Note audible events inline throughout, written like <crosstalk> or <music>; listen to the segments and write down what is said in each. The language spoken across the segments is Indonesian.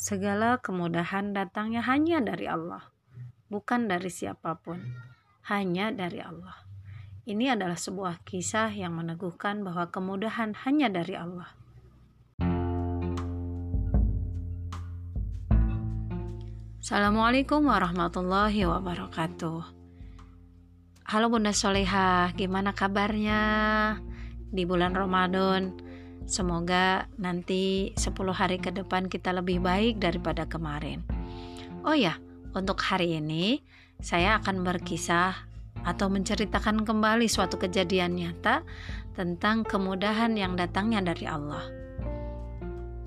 Segala kemudahan datangnya hanya dari Allah, bukan dari siapa pun, hanya dari Allah. Ini adalah sebuah kisah yang meneguhkan bahwa kemudahan hanya dari Allah. Assalamualaikum warahmatullahi wabarakatuh. Halo Bunda Soleha, gimana kabarnya di bulan Ramadan? Semoga nanti 10 hari ke depan kita lebih baik daripada kemarin. Oh ya, untuk hari ini saya akan berkisah atau menceritakan kembali suatu kejadian nyata tentang kemudahan yang datangnya dari Allah.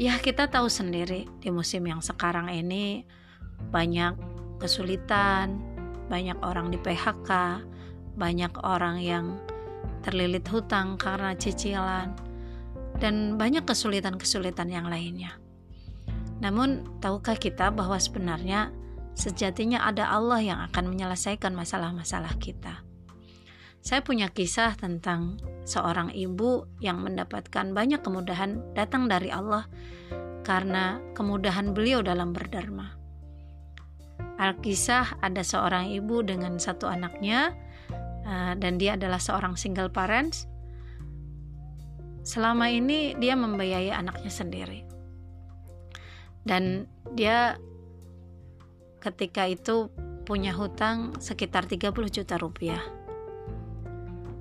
Ya, kita tahu sendiri di musim yang sekarang ini banyak kesulitan, banyak orang di PHK, banyak orang yang terlilit hutang karena cicilan dan banyak kesulitan-kesulitan yang lainnya. Namun, tahukah kita bahwa sebenarnya sejatinya ada Allah yang akan menyelesaikan masalah-masalah kita? Saya punya kisah tentang seorang ibu yang mendapatkan banyak kemudahan datang dari Allah karena kemudahan beliau dalam berdharma. Alkisah ada seorang ibu dengan satu anaknya eh, dan dia adalah seorang single parents selama ini dia membiayai anaknya sendiri. Dan dia ketika itu punya hutang sekitar 30 juta rupiah.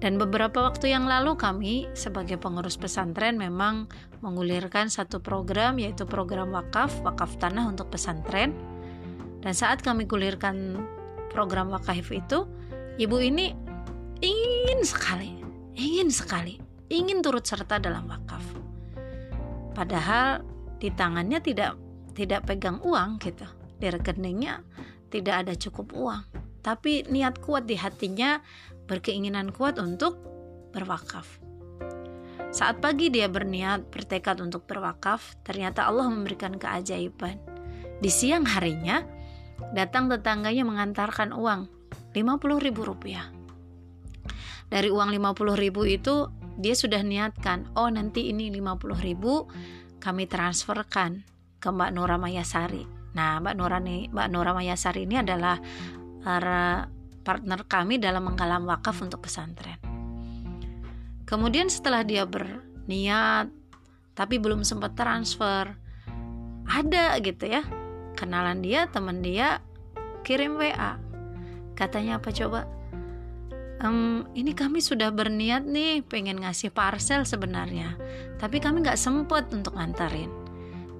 Dan beberapa waktu yang lalu kami sebagai pengurus pesantren memang mengulirkan satu program yaitu program wakaf, wakaf tanah untuk pesantren. Dan saat kami gulirkan program wakaf itu, ibu ini ingin sekali, ingin sekali ingin turut serta dalam wakaf. Padahal di tangannya tidak tidak pegang uang gitu. Di rekeningnya tidak ada cukup uang. Tapi niat kuat di hatinya berkeinginan kuat untuk berwakaf. Saat pagi dia berniat bertekad untuk berwakaf, ternyata Allah memberikan keajaiban. Di siang harinya, datang tetangganya mengantarkan uang 50 ribu rupiah. Dari uang 50 ribu itu dia sudah niatkan oh nanti ini 50 ribu kami transferkan ke Mbak Nura Mayasari. Nah Mbak Nura nih Mbak Nura Mayasari ini adalah para partner kami dalam menggalang wakaf untuk pesantren. Kemudian setelah dia berniat tapi belum sempat transfer ada gitu ya kenalan dia teman dia kirim WA katanya apa coba um, ini kami sudah berniat nih pengen ngasih parcel sebenarnya. Tapi kami nggak sempet untuk ngantarin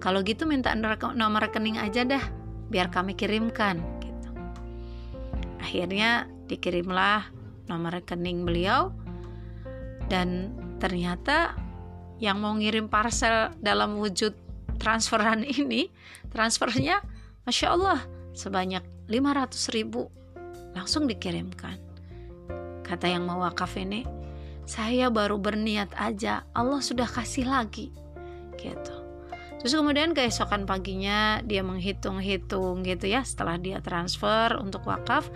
kalau gitu minta nomor rekening aja dah biar kami kirimkan gitu. Akhirnya dikirimlah nomor rekening beliau dan ternyata yang mau ngirim parcel dalam wujud transferan <laughs> ini transfernya Masya Allah sebanyak 500 ribu langsung dikirimkan Kata yang mau wakaf ini, saya baru berniat aja, Allah sudah kasih lagi. Gitu. Terus kemudian keesokan paginya dia menghitung-hitung gitu ya setelah dia transfer untuk wakaf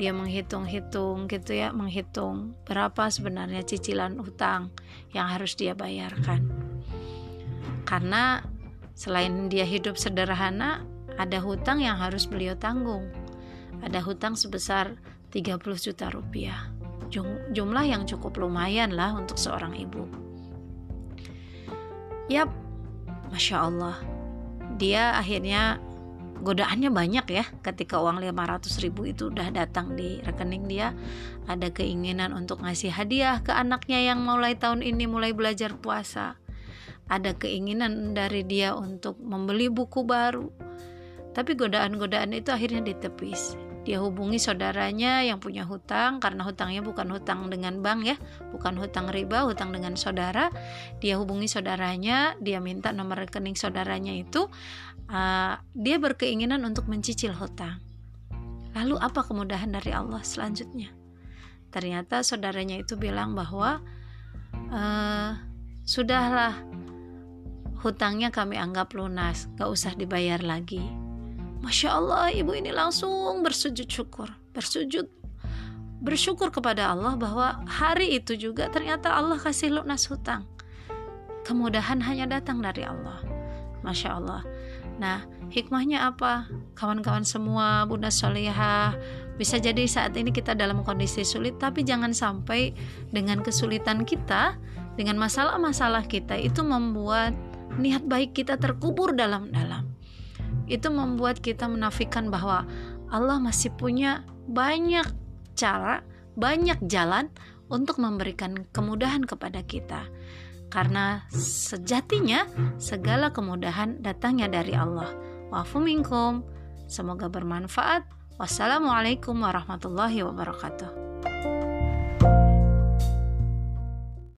dia menghitung-hitung gitu ya menghitung berapa sebenarnya cicilan utang yang harus dia bayarkan. Karena selain dia hidup sederhana ada hutang yang harus beliau tanggung. Ada hutang sebesar 30 juta rupiah jumlah yang cukup lumayan lah untuk seorang ibu. Yap, masya Allah, dia akhirnya godaannya banyak ya ketika uang 500 ribu itu udah datang di rekening dia. Ada keinginan untuk ngasih hadiah ke anaknya yang mulai tahun ini mulai belajar puasa. Ada keinginan dari dia untuk membeli buku baru. Tapi godaan-godaan itu akhirnya ditepis dia hubungi saudaranya yang punya hutang karena hutangnya bukan hutang dengan bank ya, bukan hutang riba, hutang dengan saudara. Dia hubungi saudaranya, dia minta nomor rekening saudaranya itu. Uh, dia berkeinginan untuk mencicil hutang. Lalu apa kemudahan dari Allah selanjutnya? Ternyata saudaranya itu bilang bahwa uh, sudahlah hutangnya kami anggap lunas, gak usah dibayar lagi Masya Allah ibu ini langsung bersujud syukur Bersujud Bersyukur kepada Allah bahwa hari itu juga ternyata Allah kasih lunas hutang Kemudahan hanya datang dari Allah Masya Allah Nah, hikmahnya apa? Kawan-kawan semua, Bunda Solihah, bisa jadi saat ini kita dalam kondisi sulit, tapi jangan sampai dengan kesulitan kita, dengan masalah-masalah kita itu membuat niat baik kita terkubur dalam-dalam. Itu membuat kita menafikan bahwa Allah masih punya banyak cara, banyak jalan untuk memberikan kemudahan kepada kita. Karena sejatinya segala kemudahan datangnya dari Allah. Wa'fu minkum. Semoga bermanfaat. Wassalamualaikum warahmatullahi wabarakatuh.